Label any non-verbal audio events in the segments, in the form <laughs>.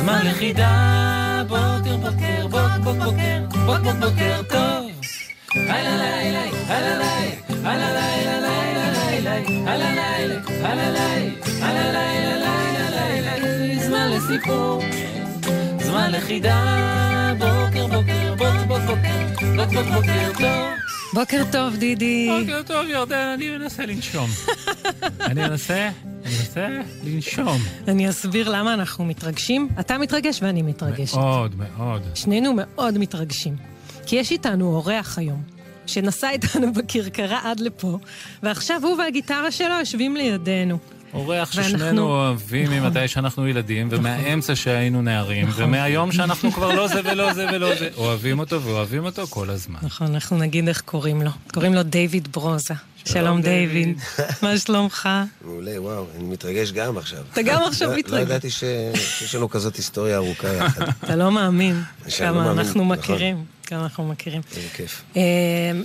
זמן לחידה. בוקר, בוקר, בוק, בוק, בוקר, בוק, בוק, בוקר טוב. הלא הלא לילה, הלא לילה, הלא לילה, הלא לילה, הלא לילה, לילה, לילה, זמן לסיפור. זמן לחידה, בוקר בוקר, בוק בוק בוקר, בוק בוק בוקר טוב. בוקר טוב, דידי. בוקר טוב, ירדן, אני מנסה לנשום. <laughs> אני מנסה, אני מנסה לנשום. אני אסביר למה אנחנו מתרגשים. אתה מתרגש ואני מתרגשת. מאוד, מאוד. שנינו מאוד מתרגשים. כי יש איתנו אורח היום, שנסע איתנו <laughs> בכרכרה עד לפה, ועכשיו הוא והגיטרה שלו יושבים לידינו. אורח ואנחנו- ששנינו אוהבים נכון. ממתי שאנחנו ילדים, ומהאמצע שהיינו נערים, נכון. ומהיום שאנחנו כבר לא זה ולא זה ולא זה. אוהבים אותו ואוהבים אותו כל הזמן. נכון, אנחנו נגיד איך קוראים לו. קוראים לו דיוויד ברוזה. שלום, דיוויד. מה שלומך? מעולה, וואו, אני מתרגש גם עכשיו. אתה גם עכשיו לא- לא מתרגש. ידעתי ש- שיש לנו כזאת היסטוריה ארוכה יחד. אתה לא מאמין לא כמה אנחנו נכון. מכירים. כמה אנחנו מכירים. איזה כיף. אה,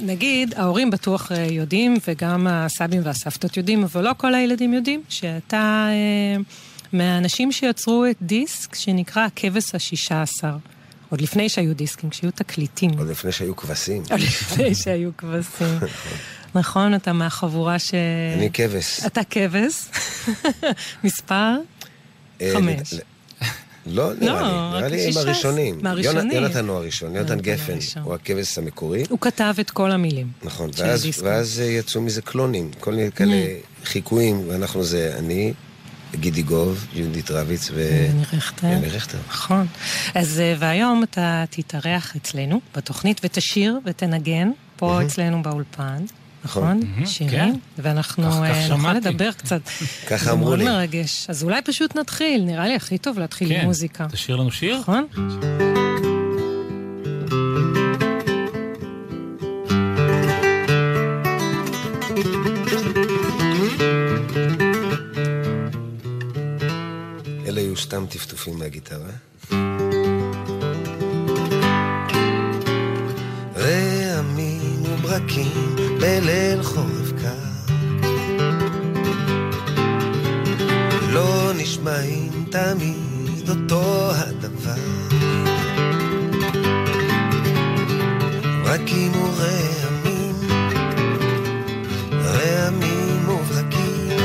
נגיד, ההורים בטוח אה, יודעים, וגם הסבים והסבתות יודעים, אבל לא כל הילדים יודעים, שאתה אה, מהאנשים שיצרו את דיסק שנקרא הכבש השישה עשר. עוד לפני שהיו דיסקים, כשהיו תקליטים. עוד לפני שהיו כבשים. <laughs> עוד לפני שהיו כבשים. <laughs> נכון, אתה מהחבורה ש... אני כבש. אתה כבש. <laughs> מספר? חמש. לא, נראה לי, רק נראה לי הם הראשונים. מהראשונים. יונ- יונתן הוא הראשון, יונתן גפן. הוא הכבש המקורי. הוא כתב את כל המילים. נכון, ואז- יצאו מזה קלונים, כל מיני כאלה חיקויים, ואנחנו זה אני, גידי גוב, יהודית רביץ ו... יוני רכטר. רכטר. נכון. אז, אה, והיום אתה תתארח אצלנו בתוכנית ותשיר ותנגן פה אצלנו באולפן. נכון? מהמם, שירים, כן. ואנחנו אה, נוכל. לדבר קצת. ככה זה אמרו מאוד לי. מרגש. אז אולי פשוט נתחיל, נראה לי הכי טוב להתחיל עם כן, מוזיקה. תשאיר לנו שיר? נכון? אלה היו סתם טפטופים מהגיטרה. רעמים וברקים בליל חורף קר. לא נשמעים תמיד אותו הדבר. ברקים ורעמים רעמים וברקים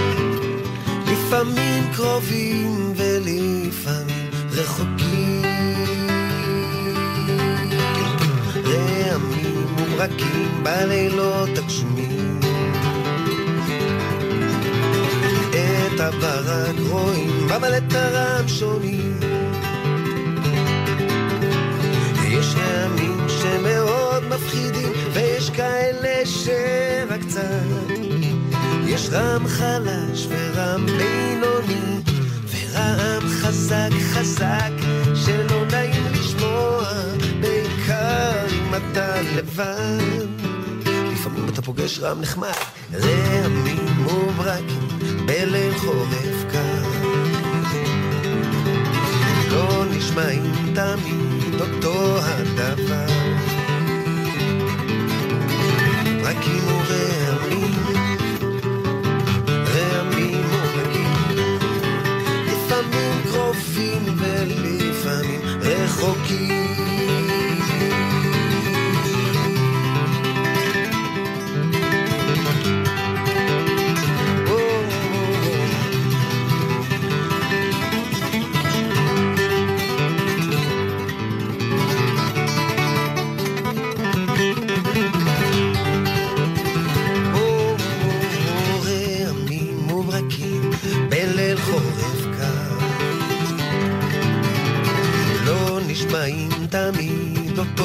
לפעמים קרובים ולפעמים רחוקים. וברקים בלילות הגשומים. את הברק רואים, את הרם שונים. יש רעמים שמאוד מפחידים, ויש כאלה שרק קצת. יש רם חלש ורם בינוני, ורעם חזק חזק, לבד. לפעמים אתה פוגש רם נחמד, רעמים וברקים, בליל חורף קר. לא נשמעים תמיד אותו הדבר. ברקים ורעמים רעמים וברקים, לפעמים קרובים ולפעמים רחוקים.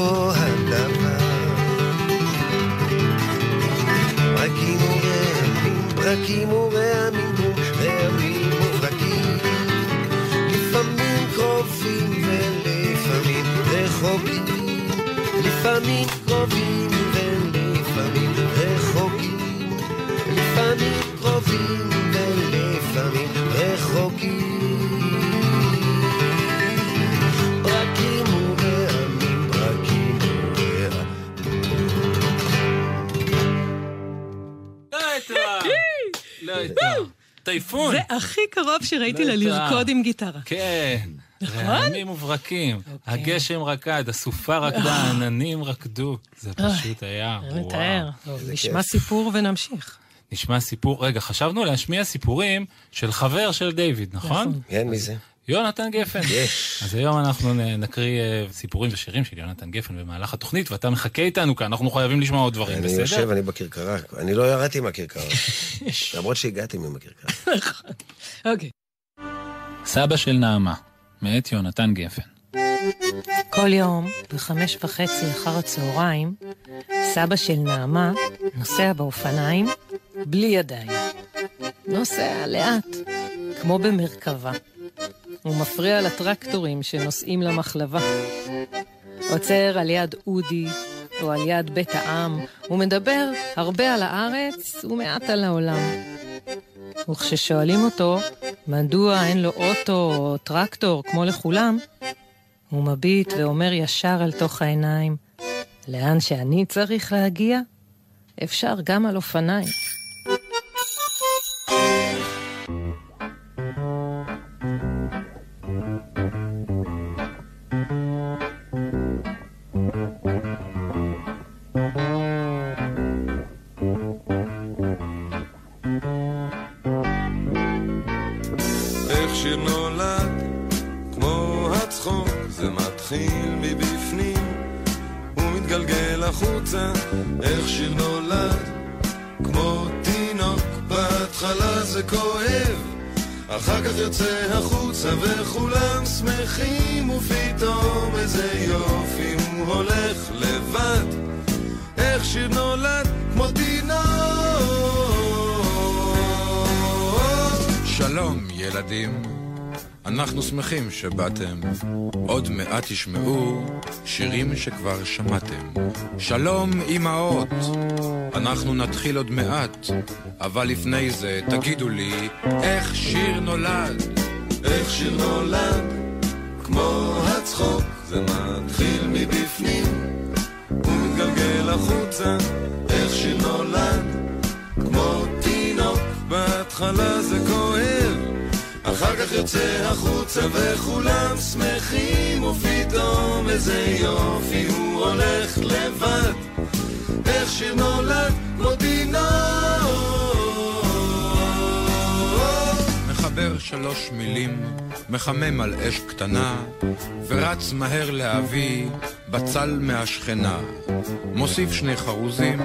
אותו הדבר. פרקים ורעמים, פרקים ורעמים ורעמים וברקים, לפעמים קרובים ולפעמים רחוקים, לפעמים טייפון. זה הכי קרוב שראיתי לה לא עם גיטרה. כן. נכון? רעמים וברקים. אוקיי. הגשם רקד, הסופה רקדה, העננים רקדו. זה פשוט היה, וואו. מתאר. נשמע. סיפור ונמשיך. נשמע סיפור, רגע, חשבנו להשמיע סיפורים של חבר של דיוויד, נכון? נכון. כן, מי זה? יונתן גפן. יש. אז היום אנחנו נקריא אה, סיפורים ושירים של יונתן גפן במהלך התוכנית, ואתה מחכה איתנו כאן, אנחנו חייבים לשמוע עוד דברים, אני בסדר? יושב, אני בכרכרה. אני לא ירדתי מהכרכרה. למרות שהגעתי מהכרכרה. <laughs> אוקיי. סבא של נעמה, מאת יונתן גפן. כל יום, בחמש וחצי אחר הצהריים, סבא של נעמה נוסע באופניים בלי ידיים. נוסע לאט, כמו במרכבה. הוא מפריע לטרקטורים שנוסעים למחלבה. עוצר על יד אודי או על יד בית העם, הוא מדבר הרבה על הארץ ומעט על העולם. וכששואלים אותו מדוע אין לו אוטו או טרקטור כמו לכולם, הוא מביט ואומר ישר אל תוך העיניים, לאן שאני צריך להגיע, אפשר גם על אופניים. החוצה. איך שיר נולד, כמו תינוק, בהתחלה זה כואב, אחר כך יוצא החוצה וכולם שמחים, ופתאום איזה יופי הוא הולך לבד. איך שיר נולד, כמו תינוק. שלום, ילדים. אנחנו שמחים שבאתם. עוד מעט תשמעו שירים שכבר שמעתם. שלום, אמהות. אנחנו נתחיל עוד מעט, אבל לפני זה תגידו לי איך שיר נולד. איך שיר נולד, כמו הצחוק, זה מתחיל מבפנים, ומתגלגל החוצה, איך שיר נולד, כמו תינוק, בהתחלה זה כואב, אחר כך יוצא החוצה וכולם שמחים, ופתאום איזה יופי הוא הולך לבד, איך שיר נולד, כמו. מחבר שלוש מילים, מחמם על אש קטנה, ורץ מהר להביא בצל מהשכנה. מוסיף שני חרוזים,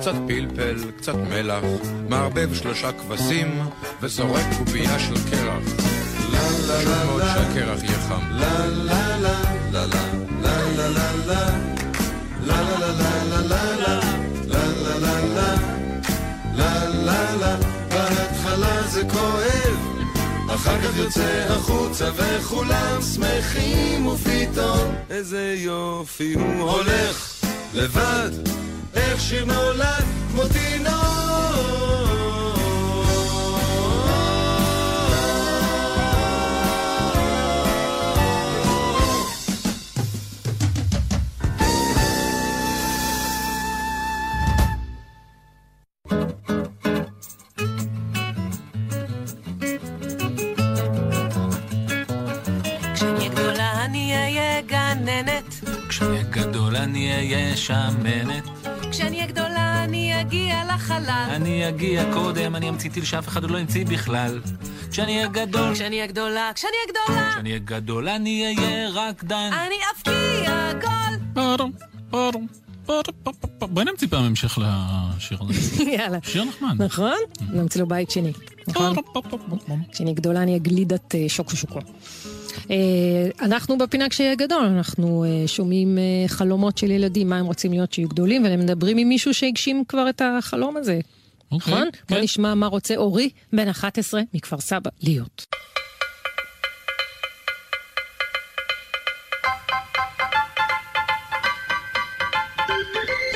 קצת פלפל, קצת מלח, מערבב שלושה כבשים, וזורק קובייה של קרח. חשוב מאוד שהקרח יהיה חם. בהתחלה זה כואב, אחר כך יוצא החוצה וכולם שמחים, ופתאום איזה יופי הוא הולך לבד, איך שיר נולד כמו. כשאני אהיה אני אהיה שמנת, לחלל. אני אגיע קודם, אני אמציא טיל שאף אחד עוד לא המציא בכלל. כשאני אהיה גדול, כשאני אהיה גדולה, כשאני אהיה גדולה, כשאני אהיה גדול אני אהיה רקדן. אני אבקיע גול. פרום. בואי נמציא פעם המשך לשיר הזה. יאללה. שיר נחמד. נכון? נמציא לו בית שני, נכון? כשאני גדולה אני אהיה גלידת אה, שוקו שוקו. אה, אנחנו בפינה כשיהיה גדול, אנחנו אה, שומעים אה, חלומות של ילדים, מה הם רוצים להיות שיהיו גדולים, ומדברים עם מישהו שהגשים כבר את החלום הזה, אוקיי, נכון? בוא כן. נשמע מה רוצה אורי, בן 11, מכפר סבא, להיות.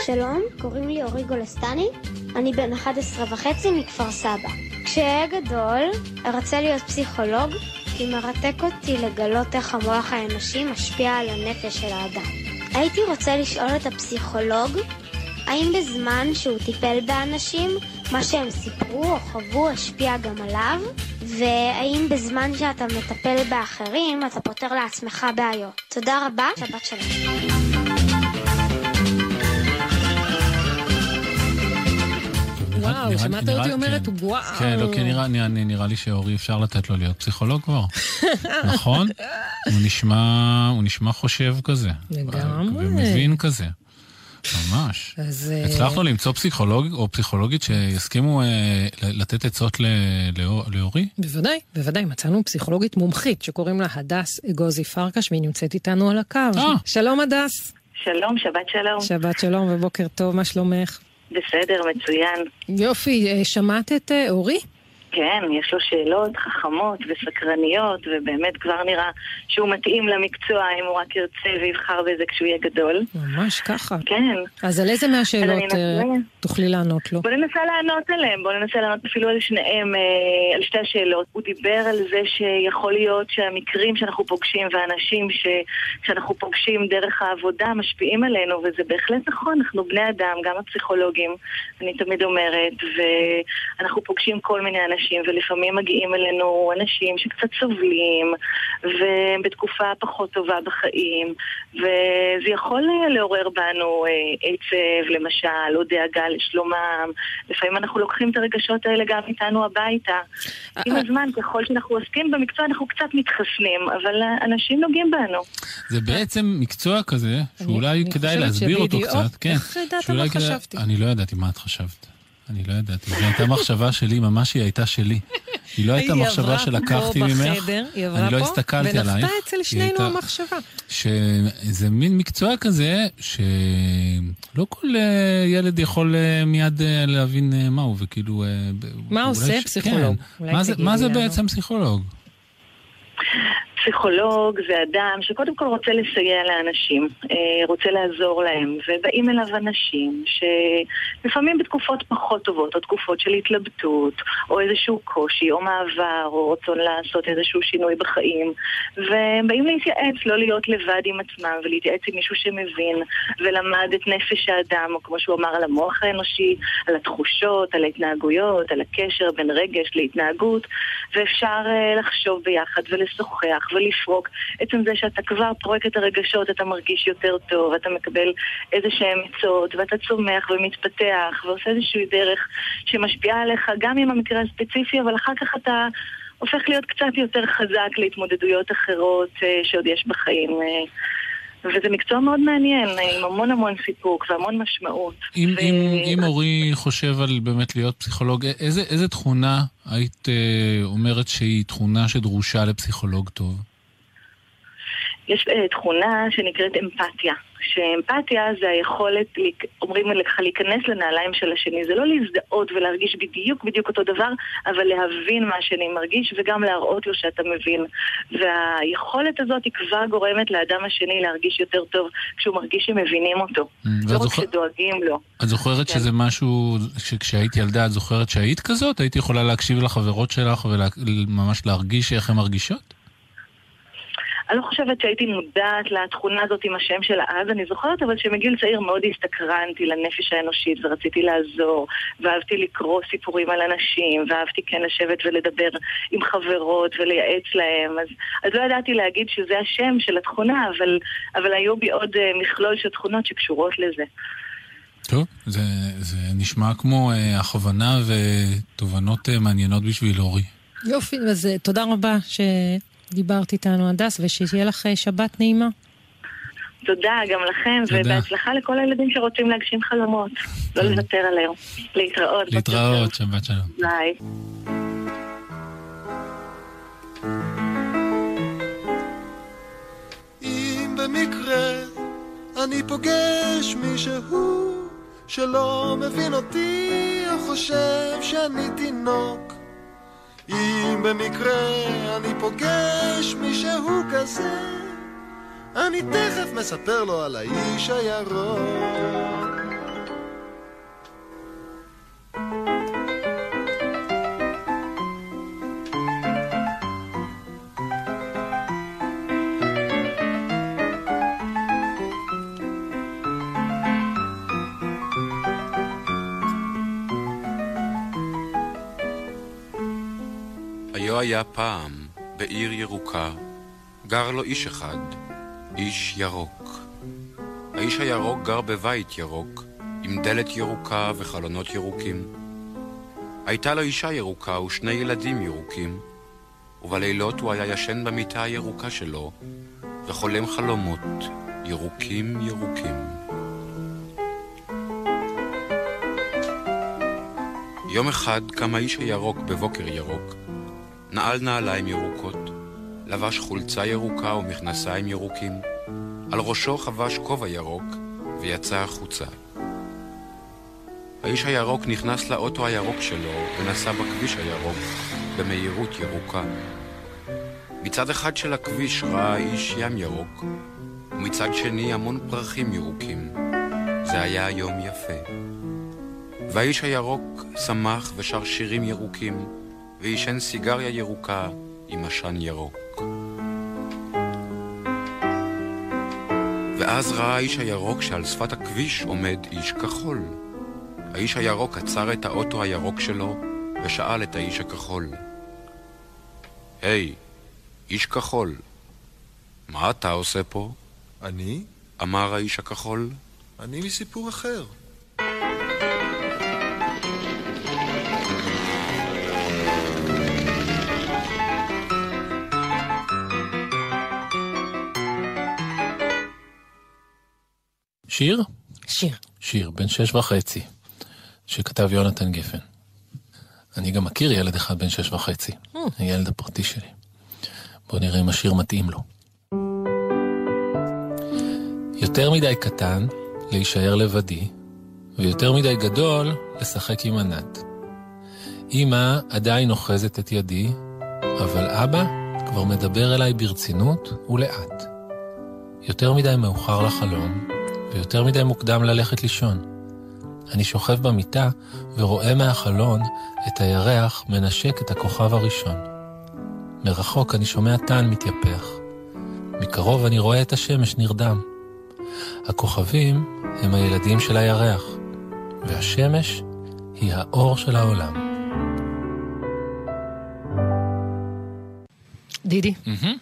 שלום, קוראים לי אורי גולסטני, אני בן 11 וחצי מכפר סבא. כשאהיה גדול, ארצה להיות פסיכולוג, כי מרתק אותי לגלות איך המוח האנושי משפיע על הנפש של האדם. הייתי רוצה לשאול את הפסיכולוג, האם בזמן שהוא טיפל באנשים, מה שהם סיפרו או חוו השפיע גם עליו? והאם בזמן שאתה מטפל באחרים, אתה פותר לעצמך בעיות? תודה רבה, שבת שלום. וואו, שמעת אותי אומרת כן. וואו. כן, לא, כי נראה, נראה, נראה לי שאורי אפשר לתת לו להיות פסיכולוג כבר. <laughs> נכון? הוא נשמע, הוא נשמע חושב כזה. לגמרי. ומבין כזה. ממש. אז... אה, הצלחנו למצוא פסיכולוג או פסיכולוגית שיסכימו אה, לתת עצות ל- לאורי? בוודאי, בוודאי. מצאנו פסיכולוגית מומחית שקוראים לה הדס אגוזי פרקש, והיא נמצאת איתנו על הקו. אה. שלום, הדס. שלום, שבת שלום. שבת שלום ובוקר טוב, מה שלומך? בסדר, מצוין. יופי, אה, שמעת את אה, אורי? כן, יש לו שאלות חכמות וסקרניות, ובאמת כבר נראה שהוא מתאים למקצוע אם הוא רק ירצה ויבחר בזה כשהוא יהיה גדול. ממש ככה. כן. אז על איזה מהשאלות אני אה. תוכלי לענות לו? בוא ננסה לענות עליהם, בוא ננסה לענות אפילו על שניהם, אה, על שתי השאלות. הוא דיבר על זה שיכול להיות שהמקרים שאנחנו פוגשים והאנשים ש, שאנחנו פוגשים דרך העבודה משפיעים עלינו, וזה בהחלט נכון, אנחנו בני אדם, גם הפסיכולוגים, אני תמיד אומרת, ואנחנו פוגשים כל מיני אנשים, ולפעמים מגיעים אלינו אנשים שקצת סובלים, והם בתקופה פחות טובה בחיים, וזה יכול אה, לעורר בנו אה, עצב, למשל, או דאגה לשלומם. לפעמים אנחנו לוקחים את הרגשות האלה גם איתנו הביתה. עם הזמן, ככל שאנחנו עוסקים במקצוע, אנחנו קצת מתחסנים, אבל אה, אנשים נוגעים בנו. זה בעצם מקצוע כזה, שאולי כדאי להסביר אותו קצת. כן. איך ידעת מה חשבתי? אני לא ידעתי מה את חשבת. אני לא ידעתי. זו הייתה מחשבה שלי, ממש היא הייתה שלי. היא לא הייתה היא מחשבה עברה שלקחתי פה ממך. בחדר, היא עברה אני לא פה, הסתכלתי עלייך. ונפתה אצל היא שנינו המחשבה. שזה מין מקצוע כזה, שלא כל אה, ילד יכול אה, מיד אה, להבין אה, מהו, וכאילו... מה עושה פסיכולוג? כן. מה זה- מה. בעצם פסיכולוג? פסיכולוג זה אדם שקודם כל רוצה לסייע לאנשים, אה, רוצה לעזור להם, ובאים אליו אנשים שלפעמים בתקופות פחות טובות, או תקופות של התלבטות, או איזשהו קושי, או מעבר, או רצון לעשות איזשהו שינוי בחיים, והם באים להתייעץ, לא להיות לבד עם עצמם, ולהתייעץ עם מישהו שמבין, ולמד את נפש האדם, או כמו שהוא אמר, על המוח האנושי, על התחושות, על ההתנהגויות, על הקשר בין רגש להתנהגות, ואפשר אה, לחשוב ביחד ולשוחח ולפרוק. עצם זה שאתה כבר פורק את הרגשות, אתה מרגיש יותר טוב, אתה מקבל איזה שהם עצות, ואתה צומח ומתפתח, ועושה איזושהי דרך שמשפיעה עליך גם עם המקרה הספציפי, אבל אחר כך אתה... הופך להיות קצת יותר חזק להתמודדויות אחרות אה, שעוד יש בחיים. אה, וזה מקצוע מאוד מעניין, עם המון המון סיפוק והמון משמעות. אם, ו- אם, אם אורי חושב על באמת להיות פסיכולוג, איזה, איזה תכונה היית אה, אומרת שהיא תכונה שדרושה לפסיכולוג טוב? יש אה, תכונה שנקראת אמפתיה. שאמפתיה זה היכולת, אומרים לך, להיכנס לנעליים של השני. זה לא להזדהות ולהרגיש בדיוק בדיוק אותו דבר, אבל להבין מה השני מרגיש וגם להראות לו שאתה מבין. והיכולת הזאת היא כבר גורמת לאדם השני להרגיש יותר טוב כשהוא מרגיש שמבינים אותו. Mm, לא רק שדואגים לו. את זוכרת כן. שזה משהו, שכשהיית ילדה את זוכרת שהיית כזאת? היית יכולה להקשיב לחברות שלך וממש להרגיש איך הן מרגישות? אני לא חושבת שהייתי מודעת לתכונה הזאת עם השם שלה אז, אני זוכרת אבל שמגיל צעיר מאוד הסתקרנתי לנפש האנושית ורציתי לעזור, ואהבתי לקרוא סיפורים על אנשים, ואהבתי כן לשבת ולדבר עם חברות ולייעץ להם, אז, אז לא ידעתי להגיד שזה השם של התכונה, אבל, אבל היו בי עוד אה, מכלול של תכונות שקשורות לזה. טוב, זה, זה נשמע כמו אה, הכוונה ותובנות אה, מעניינות בשביל אורי. יופי, אז אה, תודה רבה שדיברת איתנו, הדס, ושיהיה לך אה, שבת נעימה. תודה גם לכם, תודה. ובהצלחה לכל הילדים שרוצים להגשים חלומות. לא לוותר עליהם. להתראות. להתראות, טוב. שבת שלום. ביי. אם במקרה אני פוגש מישהו שלא מבין אותי או חושב שאני תינוק אם במקרה אני פוגש מישהו כזה אני תכף מספר לו על האיש הירוק לא היה פעם, בעיר ירוקה, גר לו איש אחד, איש ירוק. האיש הירוק גר בבית ירוק, עם דלת ירוקה וחלונות ירוקים. הייתה לו אישה ירוקה ושני ילדים ירוקים, ובלילות הוא היה ישן במיטה הירוקה שלו, וחולם חלומות ירוקים ירוקים. יום אחד קם האיש הירוק בבוקר ירוק, נעל נעליים ירוקות, לבש חולצה ירוקה ומכנסיים ירוקים, על ראשו חבש כובע ירוק, ויצא החוצה. האיש הירוק נכנס לאוטו הירוק שלו ונסע בכביש הירוק במהירות ירוקה. מצד אחד של הכביש ראה האיש ים ירוק, ומצד שני המון פרחים ירוקים. זה היה יום יפה. והאיש הירוק שמח ושר שירים ירוקים, ועישן סיגריה ירוקה עם עשן ירוק. ואז ראה האיש הירוק שעל שפת הכביש עומד איש כחול. האיש הירוק עצר את האוטו הירוק שלו ושאל את האיש הכחול: היי, hey, איש כחול, מה אתה עושה פה? אני? אמר האיש הכחול. אני מסיפור אחר. שיר? שיר. שיר, בן שש וחצי, שכתב יונתן גפן. אני גם מכיר ילד אחד בן שש וחצי, Mm. הילד הפרטי שלי. בואו נראה אם השיר מתאים לו. יותר מדי קטן להישאר לבדי, ויותר מדי גדול לשחק עם ענת. אמא עדיין אוחזת את ידי, אבל אבא כבר מדבר אליי ברצינות ולאט. יותר מדי מאוחר לחלום, ויותר מדי מוקדם ללכת לישון. אני שוכב במיטה ורואה מהחלון את הירח מנשק את הכוכב הראשון. מרחוק אני שומע טן מתייפח. מקרוב אני רואה את השמש נרדם. הכוכבים הם הילדים של הירח, והשמש היא האור של העולם. דידי, מהמם.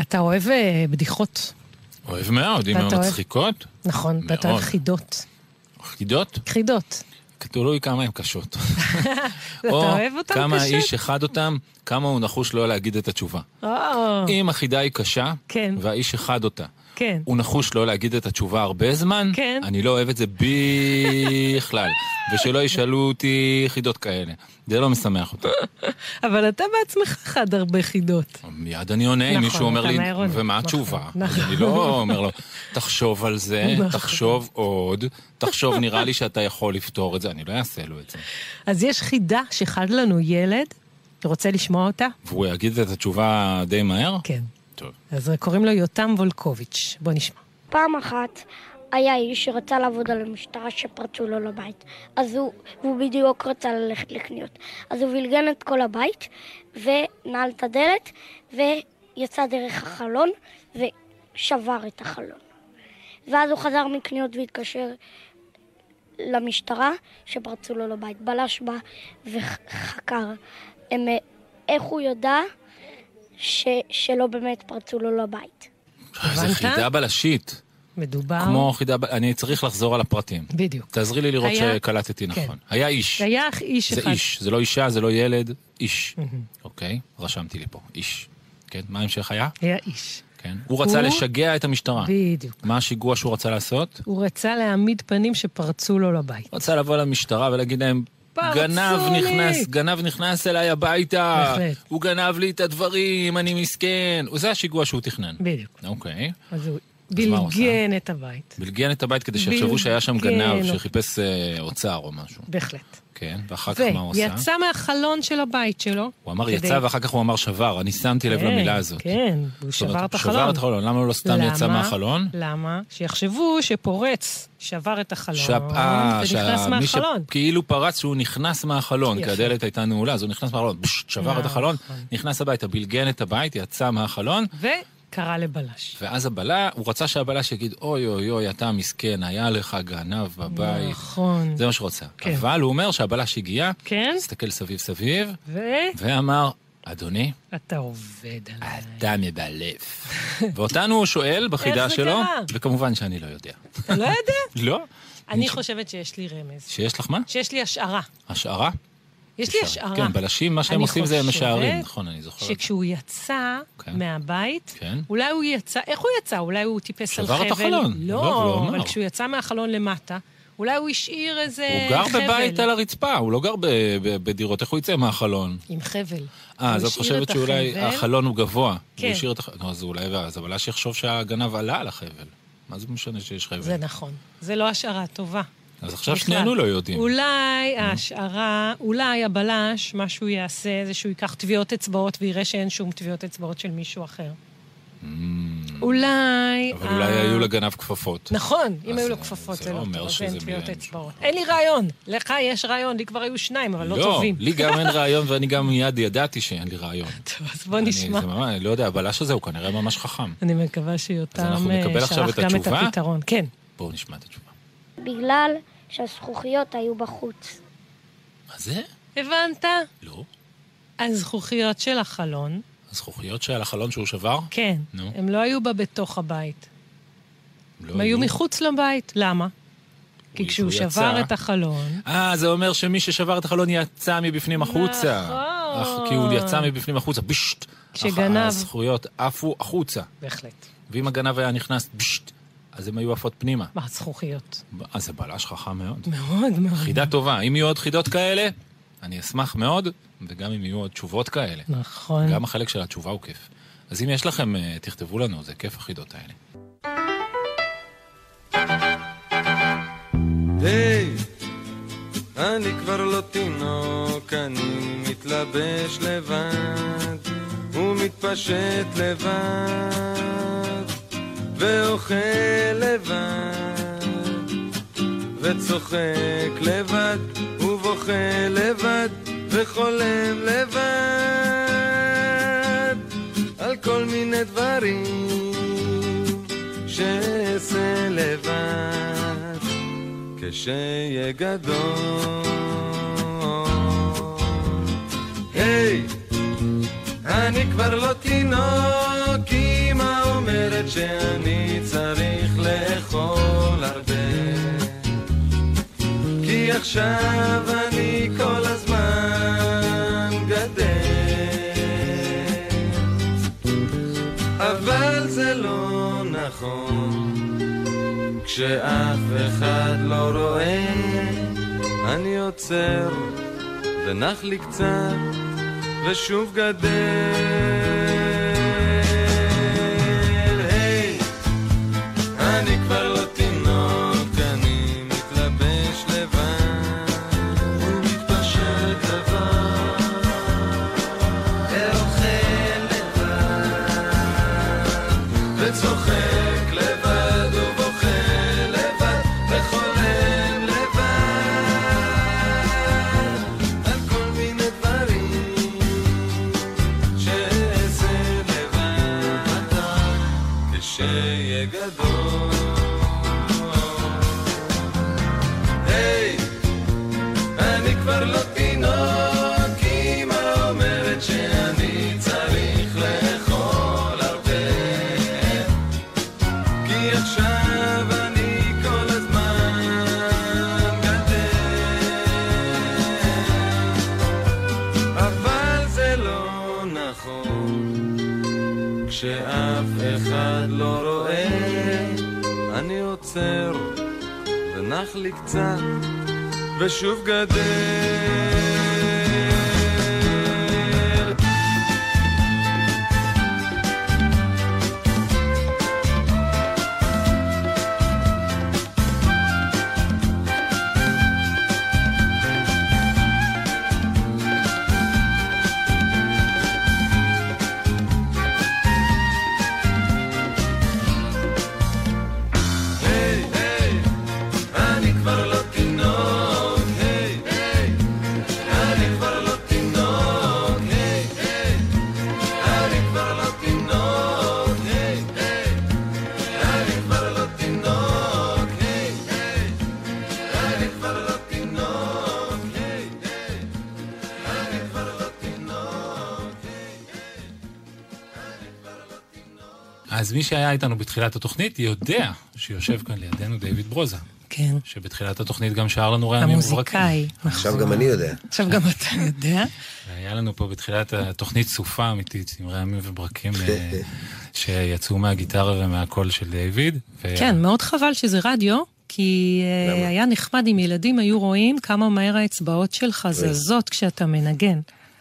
אתה אוהב אה, בדיחות, אוהב מאוד, אם הן מצחיקות. נכון? ואתה אוהב. חידות. חידות? חידות. תלוי כמה הן קשות. <laughs> אותם כמה? האיש אחד אותם, כמה הוא נחוש לא להגיד את התשובה. או, אם החידה היא קשה, כן. והאיש אחד אותה, כן. הוא נחוש לא להגיד את התשובה הרבה זמן, כן. אני לא אוהב את זה בכלל. <laughs> ושלא ישאלו אותי חידות כאלה. זה לא משמח אותי. <laughs> אבל אתה בעצמך חד הרבה חידות. מיד אני עונה, אם נכון, מישהו אומר אתה לי. ומה נכון, התשובה? נכון. אני לא <laughs> אומר לו, תחשוב על זה, נכון. תחשוב עוד, תחשוב, נראה לי שאתה יכול לפתור את זה, אני לא אעשה לו את זה. אז יש חידה שחד לנו ילד, רוצה לשמוע אותה? והוא יגיד את התשובה די מהר? כן. טוב. אז קוראים לו יותם וולקוביץ'. בוא נשמע. פעם אחת היה איש שרצה לעבוד על המשטרה שפרצו לו לבית. אז הוא, הוא בדיוק רצה ללכת לקניות. אז הוא בלגן את כל הבית, ונעל את הדלת, ויצא דרך החלון, ושבר את החלון. ואז הוא חזר מקניות והתקשר למשטרה שפרצו לו לבית. בלש בא וחקר הם, איך הוא ידע ש, שלא באמת פרצו לו לבית. זה? חידה בלשית. מדובר... כמו חידה, אני צריך לחזור על הפרטים. בדיוק. תעזרי לי לראות היה- שקלטתי כן. נכון. היה איש. היה איש זה אחד. איש, זה לא אישה, זה לא ילד, איש. אוקיי, רשמתי לי פה, איש. כן, מה ההמשך היה? היה איש. כן. הוא רצה הוא- לשגע את המשטרה. בדיוק. מה השיגוע שהוא רצה לעשות? הוא רצה להעמיד פנים שפרצו לו לבית. הוא רצה לבוא למשטרה ולהגיד להם, פרצו גנב לי!" נכנס, גנב נכנס אליי הביתה, בהחלט. הוא גנב לי את הדברים, אני מסכן. זה השיגוע שהוא תכנן. בדיוק. אוקיי. אז הוא אז הוא בלגן את הבית. בלגן את הבית כדי שיחשבו שהיה שם. גנב שחיפש אה, אוצר או משהו. בהחלט. כן, ואחר כך מה הוא עשה? ויצא מהחלון של הבית שלו. הוא אמר כדי- יצא ואחר כך הוא אמר שבר, אני שמתי לב כן, למילה הזאת. כן, הוא זאת אומרת, שבר את החלון. שבר את החלון, למה הוא לא סתם יצא למה? מהחלון? למה? שיחשבו שפורץ שבר את החלון, שהפ- ונכנס שה- מהחלון. שכאילו פרץ שהוא נכנס מהחלון, כי. הדלת הייתה נעולה, אז הוא נכנס מהחלון, שבר את החלון, נכון. נכנס הביתה, בלגן את הבית, יצא מהחלון, וקרא לבלש. ואז הבלה, הוא רצה שהבלש יגיד, אוי אוי אוי, אתה מסכן, היה לך גנב בבית. נכון. זה מה שהוא רצה. כן. אבל הוא אומר שהבלש הגיע, כן? הסתכל סביב סביב, ו... ואמר, אדוני, אתה עובד עליי. אתה מבלף. <laughs> ואותנו הוא שואל בחידה שלו, קרה? וכמובן שאני לא יודע. אתה לא יודע? <laughs> לא? אני חושבת שיש לי רמז. שיש לך מה? שיש לי השערה. השערה? יש לי השערה. כן, בלשים, מה שהם עושים זה משערים, נכון, אני זוכר. שכשהוא יצא כן. מהבית, כן. אולי הוא יצא, איך הוא יצא? אולי הוא טיפס על חבל? שבר את החלון. לא, לא, לא אבל. כשהוא יצא מהחלון למטה, אולי הוא השאיר איזה הוא גר חבל. בבית על הרצפה, הוא לא גר בדירות, איך הוא יצא מהחלון? עם חבל. אה, אז את חושבת שאולי החבל. החלון הוא גבוה. כן. הוא השאיר את החלון. אז אולי, אז אבל שיחשוב שהגנב עלה על החבל. מה זה משנה שיש חבל? זה נכון. זה לא השערה טובה. אז עכשיו בכלל. שנינו לא יודעים. אולי ההשערה, אולי הבלש, מה שהוא יעשה זה שהוא ייקח טביעות אצבעות ויראה שאין שום טביעות אצבעות של מישהו אחר. אולי... Mm. אבל אולי ה- היו לגנב כפפות. נכון, אם היו לו כפפות זה לא לא אומר טוב, אז אין טביעות אצבעות. אין לי רעיון. לך יש רעיון, לי כבר היו שניים, אבל לא טובים. לי גם אין <laughs> רעיון ואני גם מיד ידעתי שאין לי רעיון. טוב, אז בוא אני- נשמע. זה ממש, אני לא יודע, הבלש הזה הוא כנראה ממש חכם. אני מקווה שיותם אנחנו אה, שלח את גם את? הפתרון. כן. בואו נשמע את התשובה. בגלל שהזכוכיות היו בחוץ. מה זה? הבנת? לא. הזכוכיות של החלון, הזכוכיות שעל החלון שהוא שבר? כן, נו. הם לא היו בה בתוך הבית. לא הם היו מחוץ לבית. למה? כי הוא- כשהוא הוא שבר. את החלון, אה, זה אומר שמי ששבר את החלון יצא מבפנים החוצה. נכון. אך, כי הוא יצא מבפנים החוצה, בישט. כשגנב. אך הזכויות עפו החוצה. בהחלט. ואם הגנב היה נכנס, בישט, אז הם היו עפות פנימה. מה, זכוכיות? אז זה בלש חכם מאוד. מאוד מאוד. חידה טובה. אם יהיו עוד חידות כאלה, אני אשמח מאוד, וגם אם יהיו עוד תשובות כאלה. נכון. גם החלק של התשובה הוא כיף. אז אם יש לכם, אה, תכתבו לנו, זה כיף החידות האלה. היי, אני כבר לא תינוק, אני מתלבש לבד, ומתפשט לבד, ואוכל לבד, וצוחק לבד, ובוכה לבד, וחולם לבד, על כל מיני דברים שאעשה לבד. כשהיה גדול. היי, אני כבר לא תינוק, אמא אומרת שאני צריך לאכול הרבה. כי עכשיו אני כל הזמן גדל. אבל זה לא נכון. כשאף אחד לא רואה, אני עוצר ונח לי קצת, ושוב גדל. לי קצת, ושוב גדל. אז מי שהיה איתנו בתחילת התוכנית יודע שיושב כאן לידינו דיוויד ברוזה. כן. שבתחילת התוכנית גם שר לנו רעמים וברקים. המוזיקאי. עכשיו גם אני יודע. עכשיו גם אתה יודע. והיה לנו פה בתחילת התוכנית סופה אמיתית עם רעמים וברקים אה, <laughs> שיצאו מהגיטרה ומהקול של דיוויד. ו- כן, מאוד חבל שזה רדיו, כי אה, למה? היה נחמד אם ילדים היו רואים כמה מהר האצבעות שלך זזות כשאתה מנגן.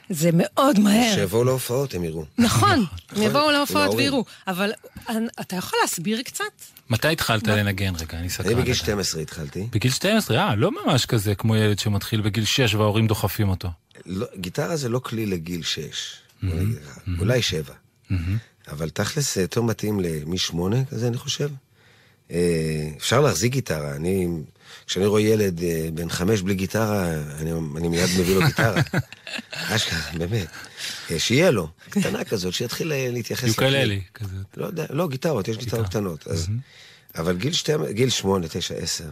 זה מאוד מהר. שיבואו להופעות, הם יראו. נכון, הם יבואו להופעות. ויראו. אבל אתה יכול להסביר קצת? מתי התחלת לנגן? רגע, אני סקרן. אני בגיל לדעת. 12 התחלתי. בגיל 12, אה, לא ממש כזה כמו ילד שמתחיל בגיל 6 וההורים דוחפים אותו. לא, גיטרה זה לא כלי לגיל 6, בוא נגיד לך. אולי 7. אבל תכלס זה יותר מתאים למ-8 כזה, אני חושב. אה, אפשר להחזיק גיטרה. אני, כשאני רואה ילד אה, בן חמש בלי גיטרה, אני, אני מיד מביא לו גיטרה. <laughs> אשכרה, באמת. אה, שיהיה לו, קטנה כזאת, שיתחיל אה, להתייחס... יוקללי. כזה. לא יודע, לא, גיטרות, יש גיטרות קטנות. אז, אבל גיל, שתי, גיל 8, 9, 10,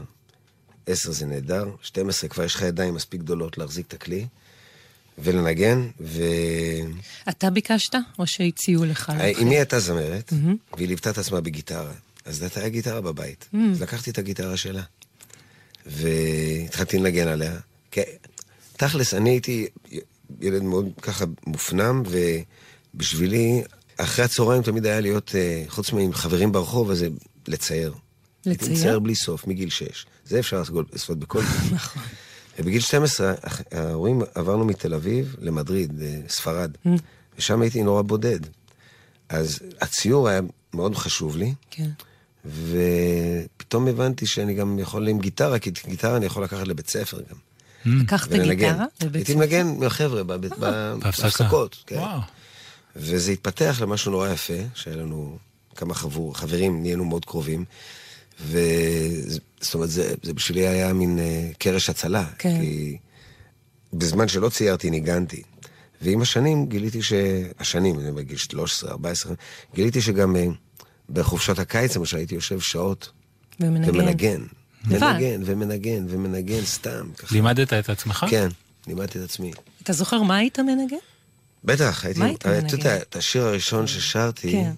10 זה נהדר, 12 כבר יש לך ידיים מספיק גדולות להחזיק את הכלי ולנגן, ו... אתה ביקשת, או שהציעו לך? אמי הייתה זמרת, והיא ליוותה את עצמה בגיטרה. אז הייתה היה גיטרה בבית. אז לקחתי את הגיטרה שלה, והתחלתי לנגן עליה. כי תכלס, אני הייתי ילד מאוד ככה מופנם, ובשבילי, אחרי הצהריים תמיד היה להיות, אה, חוץ מעם חברים ברחוב, אז זה לצייר. לצייר? מצייר בלי סוף, מגיל 6. זה אפשר לעשות- בכל גיל. <laughs> נכון. ובגיל 12, הח- ההורים עברנו מתל אביב למדריד, אה, ספרד, ושם הייתי נורא בודד. אז הציור היה מאוד חשוב לי, כן. ופתאום הבנתי שאני גם יכול עם גיטרה, כי גיטרה אני יכול לקחת לבית ספר גם. לקחת. גיטרה? הייתי? מנגן עם החבר'ה בבית- ב- בהפסקה. בהפסקות. כן. וזה התפתח למשהו נורא יפה, שהיה לנו כמה חבור, חברים, נהיינו מאוד קרובים. ו... זאת אומרת, זה, זה בשבילי היה מין אה, קרש הצלה. כן. כי בזמן שלא ציירתי, ניגנתי. ועם השנים גיליתי ש... השנים, אני בגיל 13, 14, גיליתי שגם אה, בחופשות הקיץ, למשל, הייתי יושב שעות ומנגן. ומנגן. מנגן ומנגן ומנגן סתם. ככה. לימדת את עצמך? כן, לימדתי את עצמי. אתה זוכר מה היית מנגן? בטח, הייתי... מה היית אתה מנגן? יודע, את השיר הראשון ששרתי, כן.